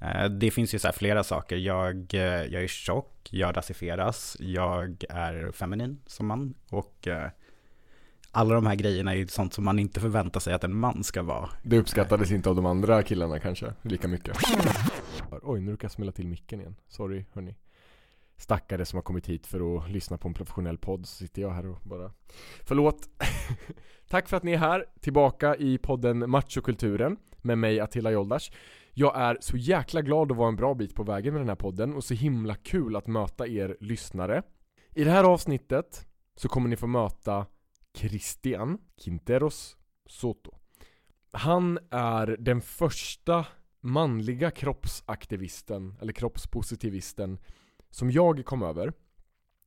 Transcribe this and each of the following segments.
Eh, det finns ju så flera saker. Jag, eh, jag är tjock, jag rasifieras, jag är feminin som man och eh, alla de här grejerna är sånt som man inte förväntar sig att en man ska vara. Det uppskattades inte av de andra killarna kanske, lika mycket. Oj, nu råkade jag smälla till micken igen. Sorry hörni. Stackare som har kommit hit för att lyssna på en professionell podd så sitter jag här och bara Förlåt Tack för att ni är här, tillbaka i podden Machokulturen med mig Attila Joldash jag är så jäkla glad att vara en bra bit på vägen med den här podden och så himla kul att möta er lyssnare I det här avsnittet så kommer ni få möta Christian Quinteros Soto Han är den första manliga kroppsaktivisten, eller kroppspositivisten som jag kom över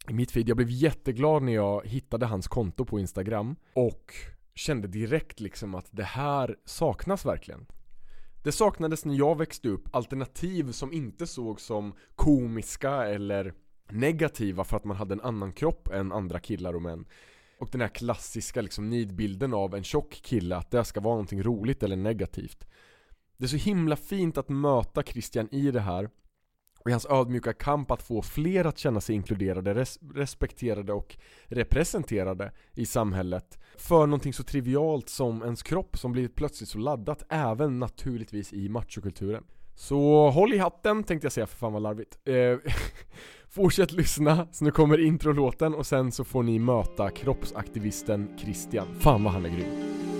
i mitt feed. Jag blev jätteglad när jag hittade hans konto på Instagram och kände direkt liksom att det här saknas verkligen. Det saknades när jag växte upp alternativ som inte såg som komiska eller negativa för att man hade en annan kropp än andra killar och män. Och den här klassiska liksom nidbilden av en tjock kille, att det ska vara någonting roligt eller negativt. Det är så himla fint att möta Christian i det här och i hans ödmjuka kamp att få fler att känna sig inkluderade, res respekterade och representerade i samhället för någonting så trivialt som ens kropp som blivit plötsligt så laddat, även naturligtvis i machokulturen. Så håll i hatten tänkte jag säga, för fan vad larvigt. Eh, fortsätt lyssna, så nu kommer introlåten och sen så får ni möta kroppsaktivisten Christian. Fan vad han är grym.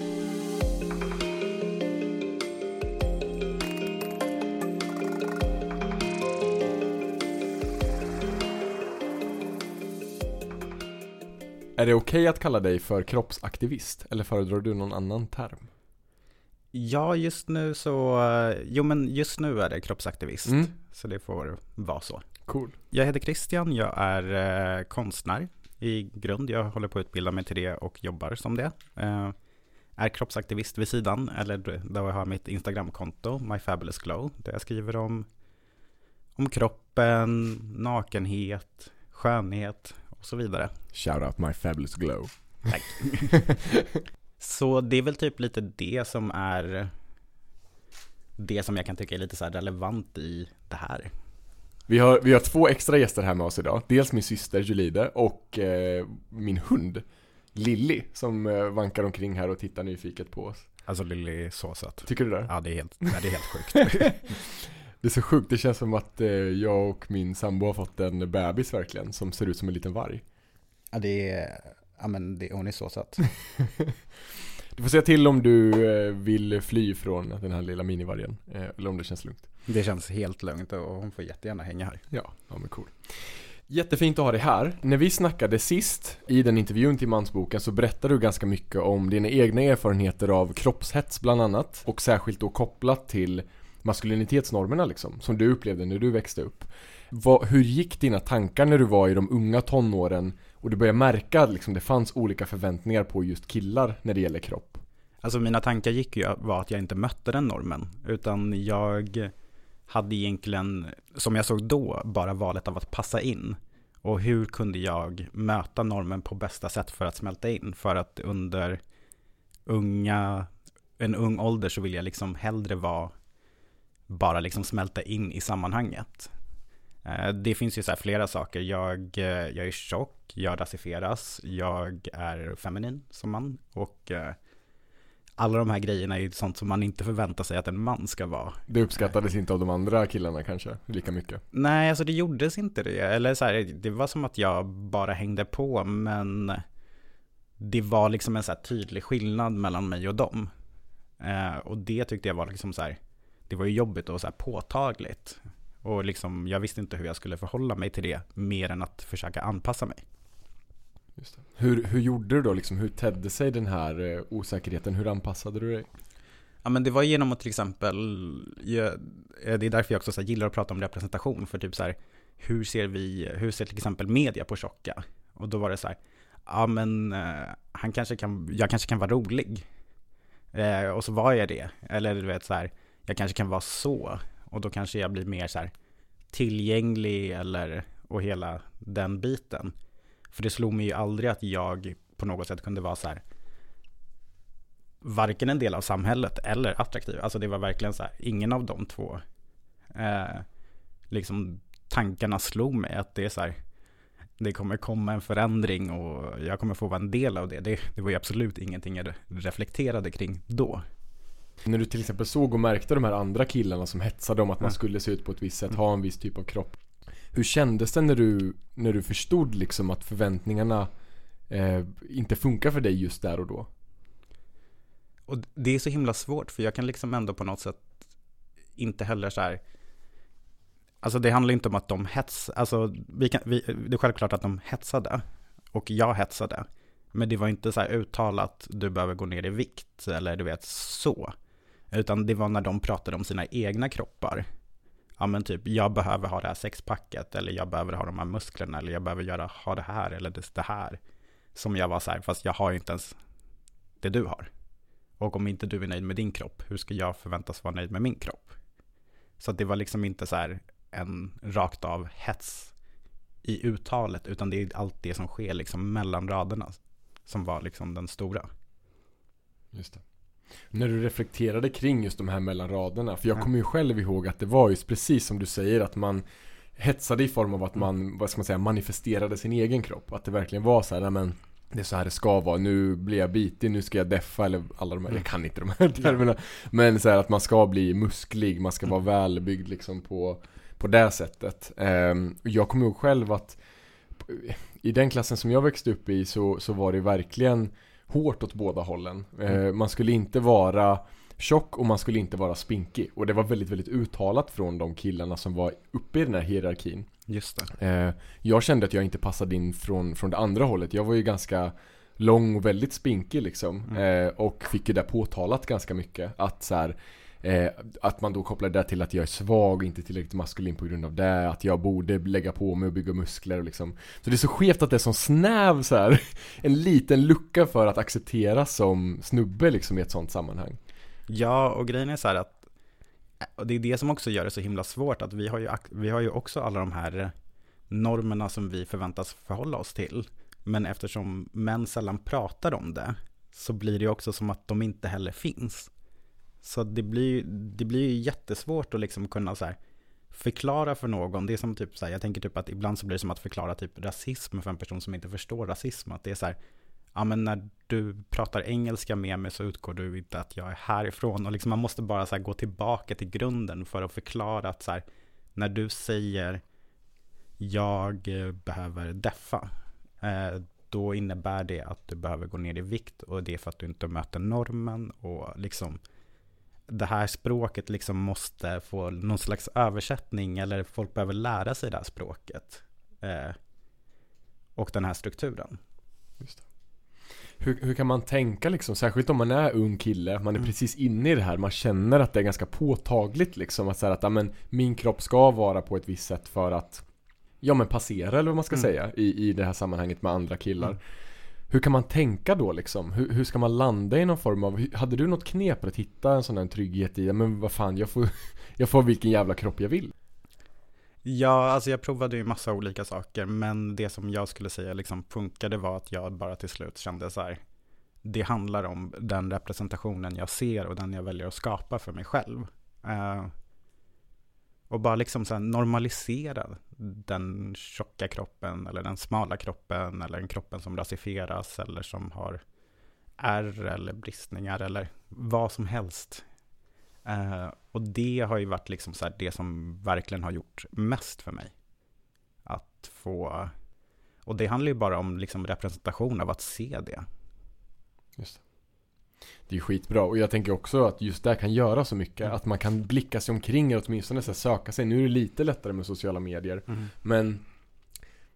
Är det okej okay att kalla dig för kroppsaktivist? Eller föredrar du någon annan term? Ja, just nu så, jo men just nu är det kroppsaktivist. Mm. Så det får vara så. Cool. Jag heter Christian, jag är eh, konstnär i grund. Jag håller på att utbilda mig till det och jobbar som det. Eh, är kroppsaktivist vid sidan, eller där jag har mitt Instagramkonto, My Fabulous Glow, där jag skriver om, om kroppen, nakenhet, skönhet, och så vidare. Shout out my fabulous glow. Tack. så det är väl typ lite det som är det som jag kan tycka är lite så relevant i det här. Vi har, vi har två extra gäster här med oss idag. Dels min syster Julide och eh, min hund Lilly som eh, vankar omkring här och tittar nyfiket på oss. Alltså Lilly är så söt. Tycker du det? Ja, det är helt, det är helt sjukt. Det är så sjukt, det känns som att eh, jag och min sambo har fått en bebis verkligen, som ser ut som en liten varg. Ja, det är, ja men det, hon är så söt. du får säga till om du eh, vill fly från den här lilla minivargen, eh, eller om det känns lugnt. Det känns helt lugnt och hon får jättegärna hänga här. Ja, ja men cool. Jättefint att ha dig här. När vi snackade sist i den intervjun till Mansboken så berättade du ganska mycket om dina egna erfarenheter av kroppshets bland annat och särskilt då kopplat till maskulinitetsnormerna liksom, som du upplevde när du växte upp. Vad, hur gick dina tankar när du var i de unga tonåren och du började märka att liksom, det fanns olika förväntningar på just killar när det gäller kropp? Alltså mina tankar gick ju var att jag inte mötte den normen, utan jag hade egentligen, som jag såg då, bara valet av att passa in. Och hur kunde jag möta normen på bästa sätt för att smälta in? För att under unga, en ung ålder så vill jag liksom hellre vara bara liksom smälta in i sammanhanget. Eh, det finns ju så flera saker. Jag, eh, jag är tjock, jag rasifieras, jag är feminin som man och eh, alla de här grejerna är sånt som man inte förväntar sig att en man ska vara. Det uppskattades inte av de andra killarna kanske, lika mycket? Nej, alltså det gjordes inte det. Eller så här, det var som att jag bara hängde på, men det var liksom en så tydlig skillnad mellan mig och dem. och det tyckte jag var liksom så här, det var ju jobbigt och så här påtagligt. Och liksom, jag visste inte hur jag skulle förhålla mig till det, mer än att försöka anpassa mig. Hur, hur gjorde du då? Liksom, hur tedde sig den här eh, osäkerheten? Hur anpassade du dig? Ja men det var genom att till exempel, jag, eh, det är därför jag också så gillar att prata om representation, för typ så här, hur ser vi, hur ser till exempel media på tjocka? Och då var det så här, ja men eh, han kanske kan, jag kanske kan vara rolig. Eh, och så var jag det. Eller du vet så här, jag kanske kan vara så. Och då kanske jag blir mer så här tillgänglig eller och hela den biten. För det slog mig ju aldrig att jag på något sätt kunde vara så här varken en del av samhället eller attraktiv. Alltså det var verkligen så här, ingen av de två Eh, liksom tankarna slog mig att det är så här, det kommer komma en förändring och jag kommer få vara en del av det. Det, det var ju absolut ingenting jag reflekterade kring då. När du till exempel såg och märkte de här andra killarna som hetsade om att man Ja. skulle se ut på ett visst sätt, Mm. ha en viss typ av kropp. Hur kändes det när du, när du förstod liksom att förväntningarna eh, inte funkar för dig just där och då? Och det är så himla svårt för jag kan liksom ändå på något sätt inte heller så här Alltså det handlar inte om att de hets, alltså vi kan, vi, det är självklart att de hetsade och jag hetsade. Men det var inte så här uttalat, du behöver gå ner i vikt eller du vet så. Utan det var när de pratade om sina egna kroppar. Ja men typ, jag behöver ha det här sexpacket eller jag behöver ha de här musklerna eller jag behöver göra, ha det här eller det, det här. Som jag var så här, fast jag har ju inte ens det du har. Och om inte du är nöjd med din kropp, hur ska jag förväntas vara nöjd med min kropp? Så att det var liksom inte så här en rakt av hets i uttalet, utan det är allt det som sker liksom mellan raderna som var liksom den stora. Just det. När du reflekterade kring just de här mellan raderna, för jag Ja. kommer ju själv ihåg att det var just precis som du säger att man hetsade i form av att man, vad ska man säga, manifesterade sin egen kropp. Att det verkligen var så här, "Nej, men det är så här det ska vara, nu blir jag bitig, nu ska jag deffa eller alla de här, Mm. jag kan inte de här termerna. Men så här att man ska bli musklig, man ska vara välbyggd liksom på, på det sättet. Ehm, jag kommer ihåg själv att i den klassen som jag växte upp i så, så var det verkligen hårt åt båda hållen. Eh, man skulle inte vara tjock och man skulle inte vara spinkig. Och det var väldigt, väldigt uttalat från de killarna som var uppe i den här hierarkin. Just det. Eh, jag kände att jag inte passade in från, från det andra hållet. Jag var ju ganska lång och väldigt spinkig liksom. Mm. Eh, och fick ju det påtalat ganska mycket. Att så här, eh, att man då kopplar det till att jag är svag och inte tillräckligt maskulin på grund av det. Att jag borde lägga på mig och bygga muskler och liksom. Så det är så skevt att det är så snäv så här. En liten lucka för att accepteras som snubbe liksom i ett sånt sammanhang. Ja, och grejen är så här att och det är det som också gör det så himla svårt att vi har ju, vi har ju också alla de här normerna som vi förväntas förhålla oss till. Men eftersom män sällan pratar om det så blir det ju också som att de inte heller finns. Så det blir, ju- det blir ju jättesvårt att liksom kunna så här förklara för någon. Det är som typ så här, jag tänker typ att ibland så blir det som att förklara typ rasism för en person som inte förstår rasism. Att det är så här, ja men när du pratar engelska med mig så utgår du inte att jag är härifrån. Och liksom man måste bara så här gå tillbaka till grunden för att förklara att så här, när du säger jag eh, behöver deffa, eh, då innebär det att du behöver gå ner i vikt och det är för att du inte möter normen och liksom det här språket liksom måste få någon slags översättning eller folk behöver lära sig det här språket eh, och den här strukturen. Hur, hur kan man tänka liksom, särskilt om man är ung kille, man är Mm. precis inne i det här, man känner att det är ganska påtagligt liksom att säga att, ja, men min kropp ska vara på ett visst sätt för att Ja men passera eller vad man ska Mm. säga i, i det här sammanhanget med andra killar Mm. Hur kan man tänka då liksom? Hur, hur ska man landa i någon form av, hade du något knep för att hitta en sån här trygghet i, ja, men vad fan jag får, jag får vilken jävla kropp jag vill? Ja, alltså jag provade ju massa olika saker, men det som jag skulle säga liksom funkade var att jag bara till slut kände så här, det handlar om den representationen jag ser och den jag väljer att skapa för mig själv. Uh, och bara liksom så här normalisera den tjocka kroppen eller den smala kroppen eller den kroppen som rasifieras eller som har ärr eller bristningar eller vad som helst. Eh, och det har ju varit liksom så här det som verkligen har gjort mest för mig. Att få, och det handlar ju bara om liksom representation av att se det. Just det. Det är skitbra och jag tänker också att just det kan göra så mycket. Mm. Att man kan blicka sig omkring och åtminstone så här söka sig. Nu är det lite lättare med sociala medier. Men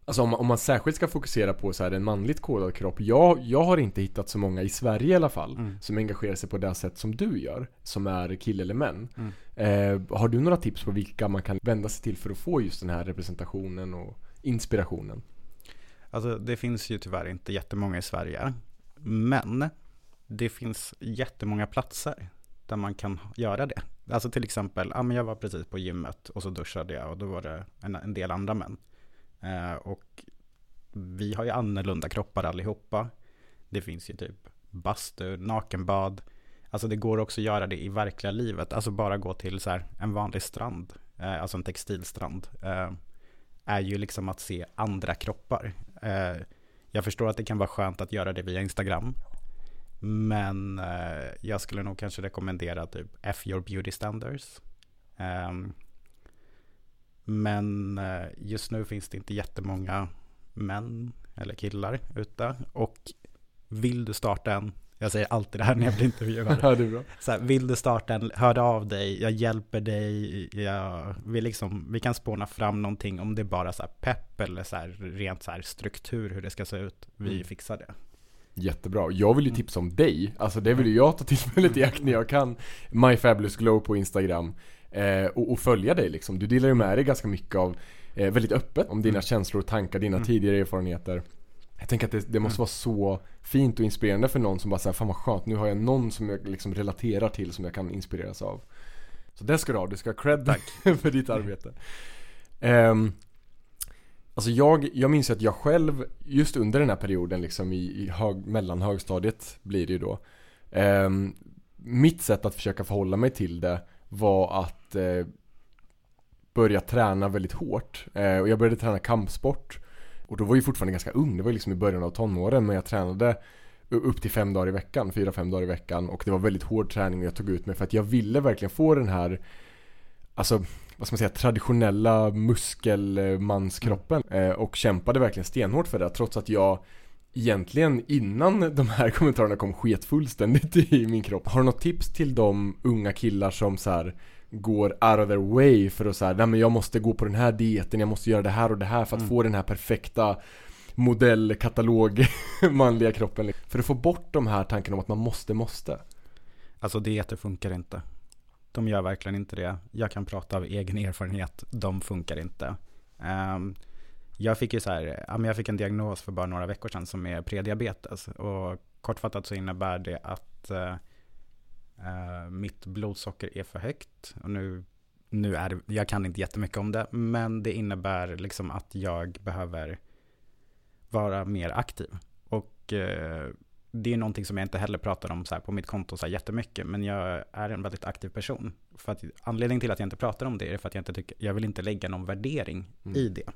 Alltså om man, om man särskilt ska fokusera på så här en manligt kodad kropp. Jag, jag har inte hittat så många i Sverige i alla fall. Mm. Som engagerar sig på det sätt som du gör. Som är kille eller män. Mm. Eh, har du några tips på vilka man kan vända sig till för att få just den här representationen och inspirationen? Alltså det finns ju tyvärr inte jättemånga i Sverige. Men det finns jättemånga platser där man kan göra det. Alltså till exempel, ja, men jag var precis på gymmet och så duschade jag och då var det en, en del andra män. Eh, och vi har ju annorlunda kroppar allihopa. Det finns ju typ bastu, nakenbad. Alltså det går också att göra det i verkliga livet. Alltså bara gå till så här en vanlig strand eh, alltså en textilstrand, eh, är ju liksom att se andra kroppar. Eh, jag förstår att det kan vara skönt att göra det via Instagram. Men eh, jag skulle nog kanske rekommendera typ F your beauty standards. Um, men eh, just nu finns det inte jättemånga män eller killar ute. Och vill du starta en, jag säger alltid det här när jag blir intervjuad. Ja, det bra. Så här, vill du starta en, hör av dig, jag hjälper dig, jag, vi, liksom, vi kan spåna fram någonting om det är bara så här pepp eller så här, rent så struktur hur det ska se ut. Vi Mm. fixar det. Jättebra. Jag vill ju tipsa om dig. Alltså det vill ju jag ta tillfället i akt när jag kan. My Fabulous Glow på Instagram. Eh, och, och följa dig liksom. Du delar ju med dig ganska mycket av, eh, väldigt öppet om dina Mm. känslor och tankar, dina Mm. tidigare erfarenheter. Jag tänker att det, det måste Mm. vara så fint och inspirerande för någon som bara säger fan vad skönt, nu har jag någon som jag liksom relaterar till som jag kan inspireras av. Så det ska du ha, du ska ha cred Tack. för ditt arbete. Um, alltså jag, jag minns att jag själv, just under den här perioden liksom i, i hög, mellanhögstadiet blir det ju då. Eh, mitt sätt att försöka förhålla mig till det var att eh, börja träna väldigt hårt. Eh, och jag började träna kampsport. Och då var jag fortfarande ganska ung, det var liksom i början av tonåren. Men jag tränade upp till fem dagar i veckan, fyra, fem dagar i veckan. Och det var väldigt hård träning och jag tog ut mig för att jag ville verkligen få den här Alltså, vad ska man säga, traditionella muskelmanskroppen. Eh, och kämpade verkligen stenhårt för det. Trots att jag egentligen innan de här kommentarerna kom sket fullständigt i min kropp. Har du något tips till de unga killar som så här går out of their way för att säga, nej men jag måste gå på den här dieten, jag måste göra det här och det här för att Mm. få den här perfekta modellkatalog manliga kroppen. För att få bort de här tankarna om att man måste, måste. Alltså dieter funkar inte. De gör verkligen inte det. Jag kan prata av egen erfarenhet. De funkar inte. Um, jag fick ju så här, jag fick en diagnos för bara några veckor sedan som är prediabetes. Och kortfattat så innebär det att uh, mitt blodsocker är för högt. Och nu, nu är det, jag kan inte jättemycket om det, men det innebär liksom att jag behöver vara mer aktiv. Och uh, det är någonting som jag inte heller pratar om så här på mitt konto så här jättemycket, men jag är en väldigt aktiv person. För att, anledningen till att jag inte pratar om det är för att jag inte tycker, jag vill inte lägga någon värdering Mm. i det.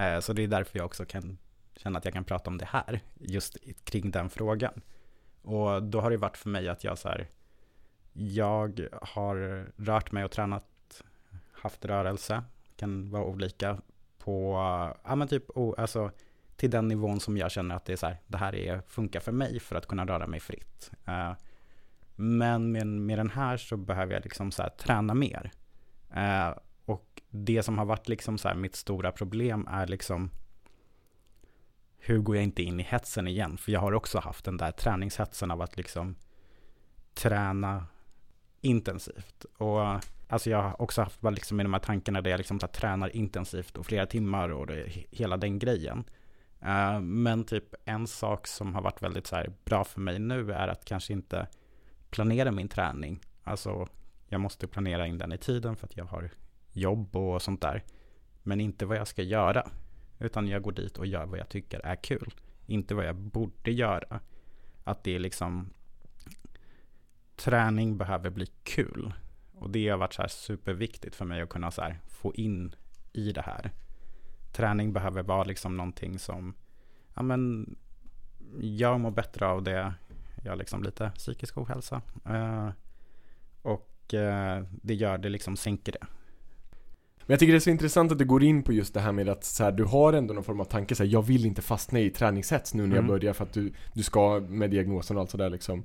Eh, så det är därför jag också kan känna att jag kan prata om det här, just kring den frågan. Och då har det varit för mig att jag så här, jag har rört mig och tränat, haft rörelse, kan vara olika på, ja men typ, o- alltså till den nivån som jag känner att det är så här, det här är, funkar för mig för att kunna röra mig fritt. Eh, men med, med den här så behöver jag liksom så här träna mer. Eh, och det som har varit liksom så här mitt stora problem är liksom hur går jag inte in i hetsen igen? För jag har också haft den där träningshetsen av att liksom träna intensivt. Och alltså jag har också haft liksom med de här tankarna där jag liksom så här tränar intensivt och flera timmar och det, hela den grejen. Eh, men typ en sak som har varit väldigt så här bra för mig nu är att kanske inte planera min träning. Alltså jag måste planera in den i tiden för att jag har jobb och sånt där. Men inte vad jag ska göra. Utan jag går dit och gör vad jag tycker är kul. Inte vad jag borde göra. Att det är liksom träning behöver bli kul. Och det har varit så här superviktigt för mig att kunna så här få in i det här. Träning behöver vara liksom någonting som, ja men, jag mår bättre av det. Jag har liksom lite psykisk ohälsa. Eh, och eh, det gör det liksom, sänker det. Men jag tycker det är så intressant att du går in på just det här med att så här, du har ändå någon form av tanke så här, jag vill inte fastna i träningshets nu när jag Mm. börjar för att du, du ska med diagnosen och allt sådär liksom.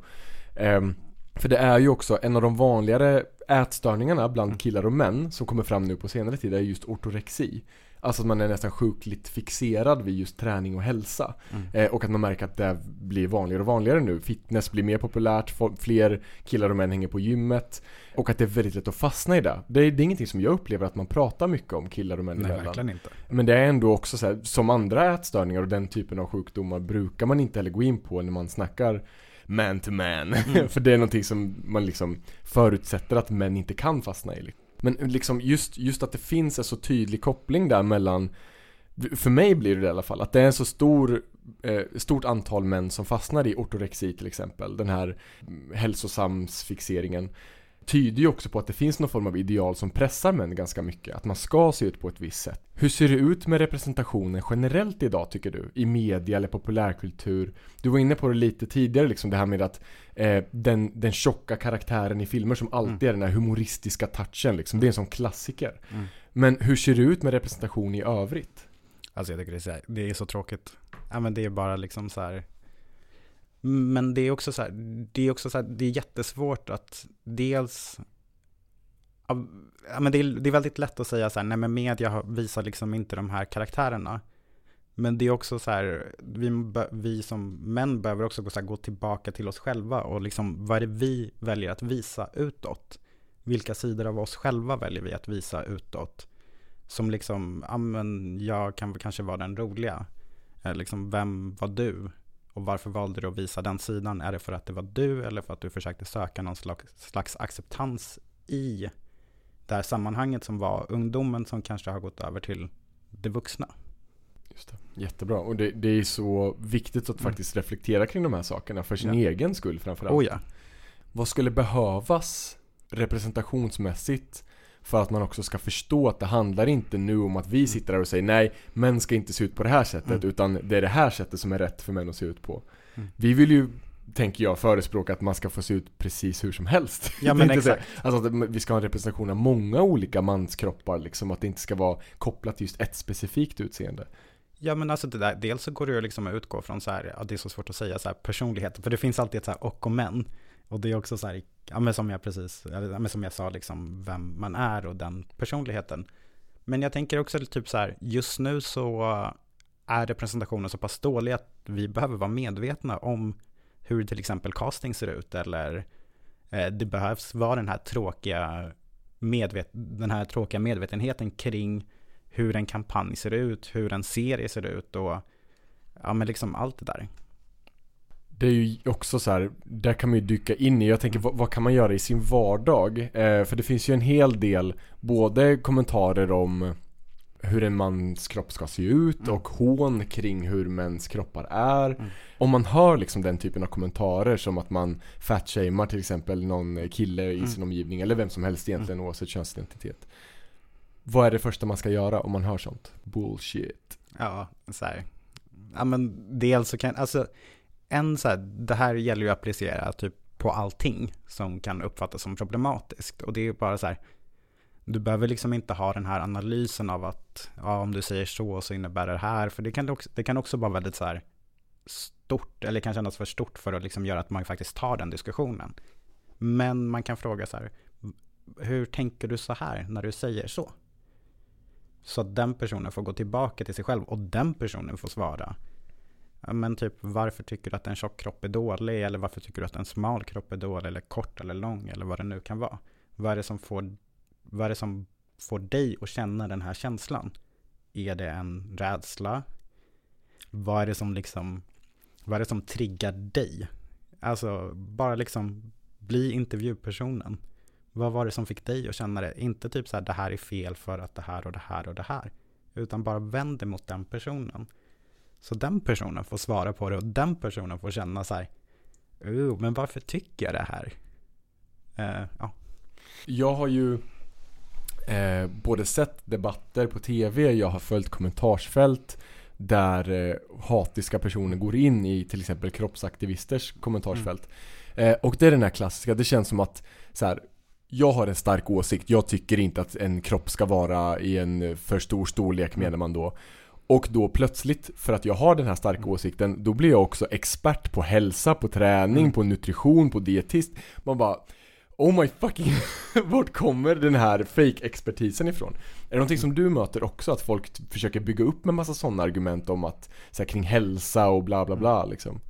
Ehm, för det är ju också en av de vanligare ätstörningarna bland Mm. killar och män som kommer fram nu på senare tid är just ortorexi. Alltså att man är nästan sjukligt fixerad vid just träning och hälsa. Mm. Eh, och att man märker att det blir vanligare och vanligare nu. Fitness blir mer populärt, fler killar och män hänger på gymmet. Och att det är väldigt lätt att fastna i det. Det är, det är ingenting som jag upplever att man pratar mycket om killar och män Nej, emellan. verkligen inte. Men det är ändå också så här, som andra ätstörningar och den typen av sjukdomar brukar man inte heller gå in på när man snackar man to man. Mm. För det är någonting som man liksom förutsätter att män inte kan fastna i. Men liksom just, just att det finns en så tydlig koppling där mellan för mig blir det i alla fall att det är en så stor, eh, stort antal män som fastnar i ortorexi till exempel. Den här hälsosamsfixeringen tyder ju också på att det finns någon form av ideal som pressar män ganska mycket. Att man ska se ut på ett visst sätt. Hur ser det ut med representationen generellt idag tycker du? I media eller populärkultur? Du var inne på det lite tidigare liksom det här med att eh, den, den tjocka karaktären i filmer som alltid mm. är den här humoristiska touchen liksom. Det är en sån klassiker. Mm. Men hur ser det ut med representation i övrigt? Alltså jag tycker det är så, det är så tråkigt. Ja men det är bara liksom så här men det är också så här, det är också så här, det är jättesvårt att dels Ja, men det, är, det är väldigt lätt att säga så här, nej men media visar liksom inte de här karaktärerna. Men det är också så här, vi, vi som män behöver också gå, så här, gå tillbaka till oss själva och liksom vad är det vi väljer att visa utåt? Vilka sidor av oss själva väljer vi att visa utåt? Som liksom, ja men jag kan kanske vara den roliga. Eh, liksom, vem var du? Och varför valde du att visa den sidan? Är det för att det var du eller för att du försökte söka någon slags, slags acceptans i det här sammanhanget som var ungdomen som kanske har gått över till det vuxna? Just det. Jättebra. Och det, det är så viktigt att mm. faktiskt reflektera kring de här sakerna för sin ja. egen skull framförallt. Oh ja. Vad skulle behövas representationsmässigt för att man också ska förstå att det handlar inte nu om att vi mm. sitter där och säger nej, män ska inte se ut på det här sättet mm. utan det är det här sättet som är rätt för män att se ut på. Mm. Vi vill ju tänker jag, förespråka att man ska få se ut precis hur som helst. Ja men exakt. Alltså att vi ska ha en representation av många olika manskroppar liksom, att det inte ska vara kopplat till just ett specifikt utseende. Ja men alltså det där, dels så går det ju liksom att utgå från så här, ja, det är så svårt att säga så här personlighet, för det finns alltid ett så här och och män. Och det är också så här, ja men som jag precis, ja, men som jag sa liksom vem man är och den personligheten. Men jag tänker också typ så här, just nu så är representationen så pass dålig att vi behöver vara medvetna om hur till exempel casting ser ut eller eh, det behövs vara den här tråkiga medvet den här tråkiga medvetenheten kring hur en kampanj ser ut, hur en serie ser ut och ja men liksom allt det där det är ju också så här, där kan man ju dyka in i, jag tänker vad, vad kan man göra i sin vardag? Eh, för det finns ju en hel del, både kommentarer om hur en mans kropp ska se ut mm. och hån kring hur mäns kroppar är. Mm. Om man hör liksom den typen av kommentarer som att man fatshamear till exempel någon kille i mm. sin omgivning eller vem som helst egentligen mm. oavsett könsidentitet. Vad är det första man ska göra om man hör sånt? Bullshit. Ja, så här. Ja men dels så kan, alltså en så här, det här gäller ju att applicera typ på allting som kan uppfattas som problematiskt. Och det är ju bara så här, du behöver liksom inte ha den här analysen av att ja, om du säger så så innebär det här. För det kan också, det kan också vara väldigt så här stort, eller kan kännas för stort för att liksom göra att man faktiskt tar den diskussionen. Men man kan fråga så här, hur tänker du så här när du säger så? Så att den personen får gå tillbaka till sig själv och den personen får svara men typ varför tycker du att en tjock kropp är dålig? Eller varför tycker du att en smal kropp är dålig? Eller kort eller lång? Eller vad det nu kan vara. Vad är det som får, vad är det som får dig att känna den här känslan? Är det en rädsla? Vad är det som liksom, vad är det som triggar dig? Alltså, bara liksom bli intervjupersonen. Vad var det som fick dig att känna det? Inte typ så här, det här är fel för att det här och det här och det här. Utan bara vänd dig mot den personen. Så den personen får svara på det och den personen får känna så här, oh, men varför tycker jag det här? Uh, ja. Jag har ju eh, både sett debatter på tv, jag har följt kommentarsfält där eh, hatiska personer går in i till exempel kroppsaktivisters kommentarsfält. Mm. Eh, och det är den här klassiska, det känns som att så här, jag har en stark åsikt, jag tycker inte att en kropp ska vara i en för stor storlek menar man då. Och då plötsligt, för att jag har den här starka mm. åsikten, då blir jag också expert på hälsa, på träning, mm. på nutrition, på dietist. Man bara Oh my fucking, vart kommer den här fake-expertisen ifrån? Är det någonting som du möter också? Att folk försöker bygga upp med massa sådana argument om att, så här, kring hälsa och bla bla bla liksom?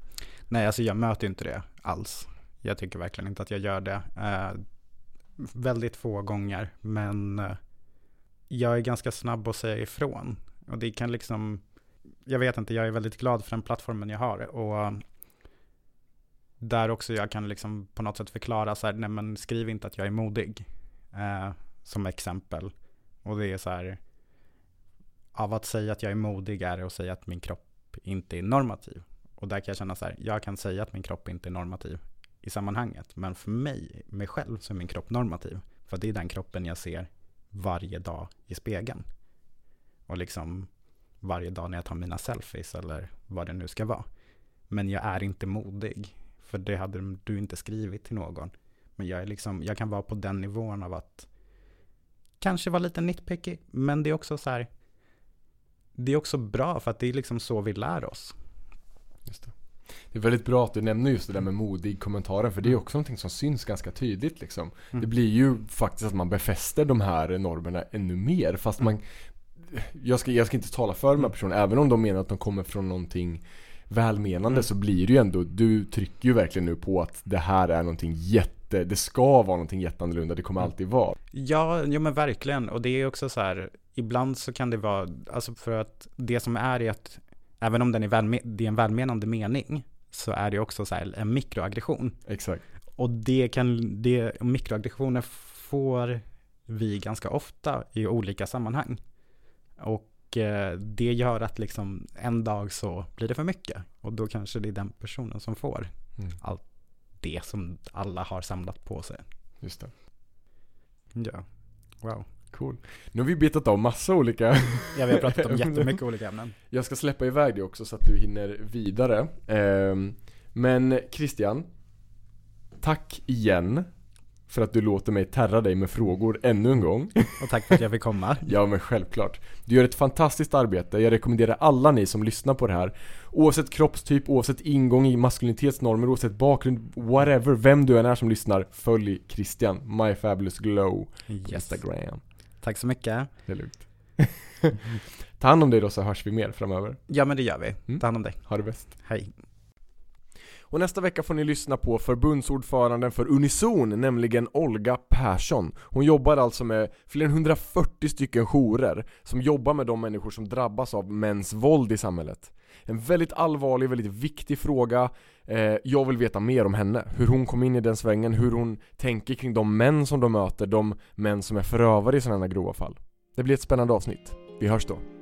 Nej, alltså jag möter inte det alls. Jag tycker verkligen inte att jag gör det. Eh, väldigt få gånger, men eh, jag är ganska snabb att säga ifrån. Och det kan liksom, jag vet inte, jag är väldigt glad för den plattformen jag har. Och eh, där också jag kan liksom på något sätt förklara så här, nej men skriv inte att jag är modig. Eh, som exempel. Och det är så här, av att säga att jag är modig är det att säga att min kropp inte är normativ. Och där kan jag känna så här, jag kan säga att min kropp inte är normativ. i sammanhanget. Men för mig, mig själv, så är min kropp normativ. För det är den kroppen jag ser varje dag i spegeln. Och liksom varje dag när jag tar mina selfies eller vad det nu ska vara. Men jag är inte modig. För det hade du inte skrivit till någon. Men jag, är liksom, jag kan vara på den nivån av att kanske vara lite nitpicky. Men det är också så här. Det är också bra för att det är liksom så vi lär oss. Just det. Det är väldigt bra att du nämner just det där med modig kommentaren för det är också någonting som syns ganska tydligt liksom. Mm. Det blir ju faktiskt att man befäster de här normerna ännu mer fast man jag ska, jag ska inte tala för de här personerna, även om de menar att de kommer från någonting välmenande Mm. så blir det ju ändå, du trycker ju verkligen nu på att det här är någonting jätte, det ska vara någonting jätteannorlunda, det kommer Mm. alltid vara. Ja, jo men verkligen. Och det är också så här, ibland så kan det vara, alltså för att det som är i att, även om den är välme- det är en välmenande mening, så är det också så här en mikroaggression. Exakt. Och det kan, det, mikroaggressioner får vi ganska ofta i olika sammanhang. Och eh, det gör att liksom en dag så blir det för mycket. Och då kanske det är den personen som får Mm. allt det som alla har samlat på sig. Just det. Ja, wow. Cool. Nu har vi betat av massa olika Ja, vi har pratat om jättemycket olika ämnen. Jag ska släppa iväg det också så att du hinner vidare. Ehm, men Christian, tack igen för att du låter mig terra dig med frågor ännu en gång. Och tack för att jag fick komma. Ja men självklart. Du gör ett fantastiskt arbete. Jag rekommenderar alla ni som lyssnar på det här, oavsett kroppstyp, oavsett ingång i maskulinitetsnormer, oavsett bakgrund, whatever, vem du än är som lyssnar, följ Christian, My Fabulous Glow, Yes. Instagram. Tack så mycket. Det är lugnt. Ta hand om dig då så hörs vi mer framöver. Ja, men det gör vi. Mm. Ta hand om dig. Ha det bäst. Hej. Och nästa vecka får ni lyssna på förbundsordföranden för Unison, nämligen Olga Persson. Hon jobbar alltså med fler än 140 stycken jourer som jobbar med de människor som drabbas av mäns våld i samhället. En väldigt allvarlig, väldigt viktig fråga. Eh, jag vill veta mer om henne, hur hon kom in i den svängen, hur hon tänker kring de män som de möter, de män som är förövare i sådana här grova fall. Det blir ett spännande avsnitt. Vi hörs då.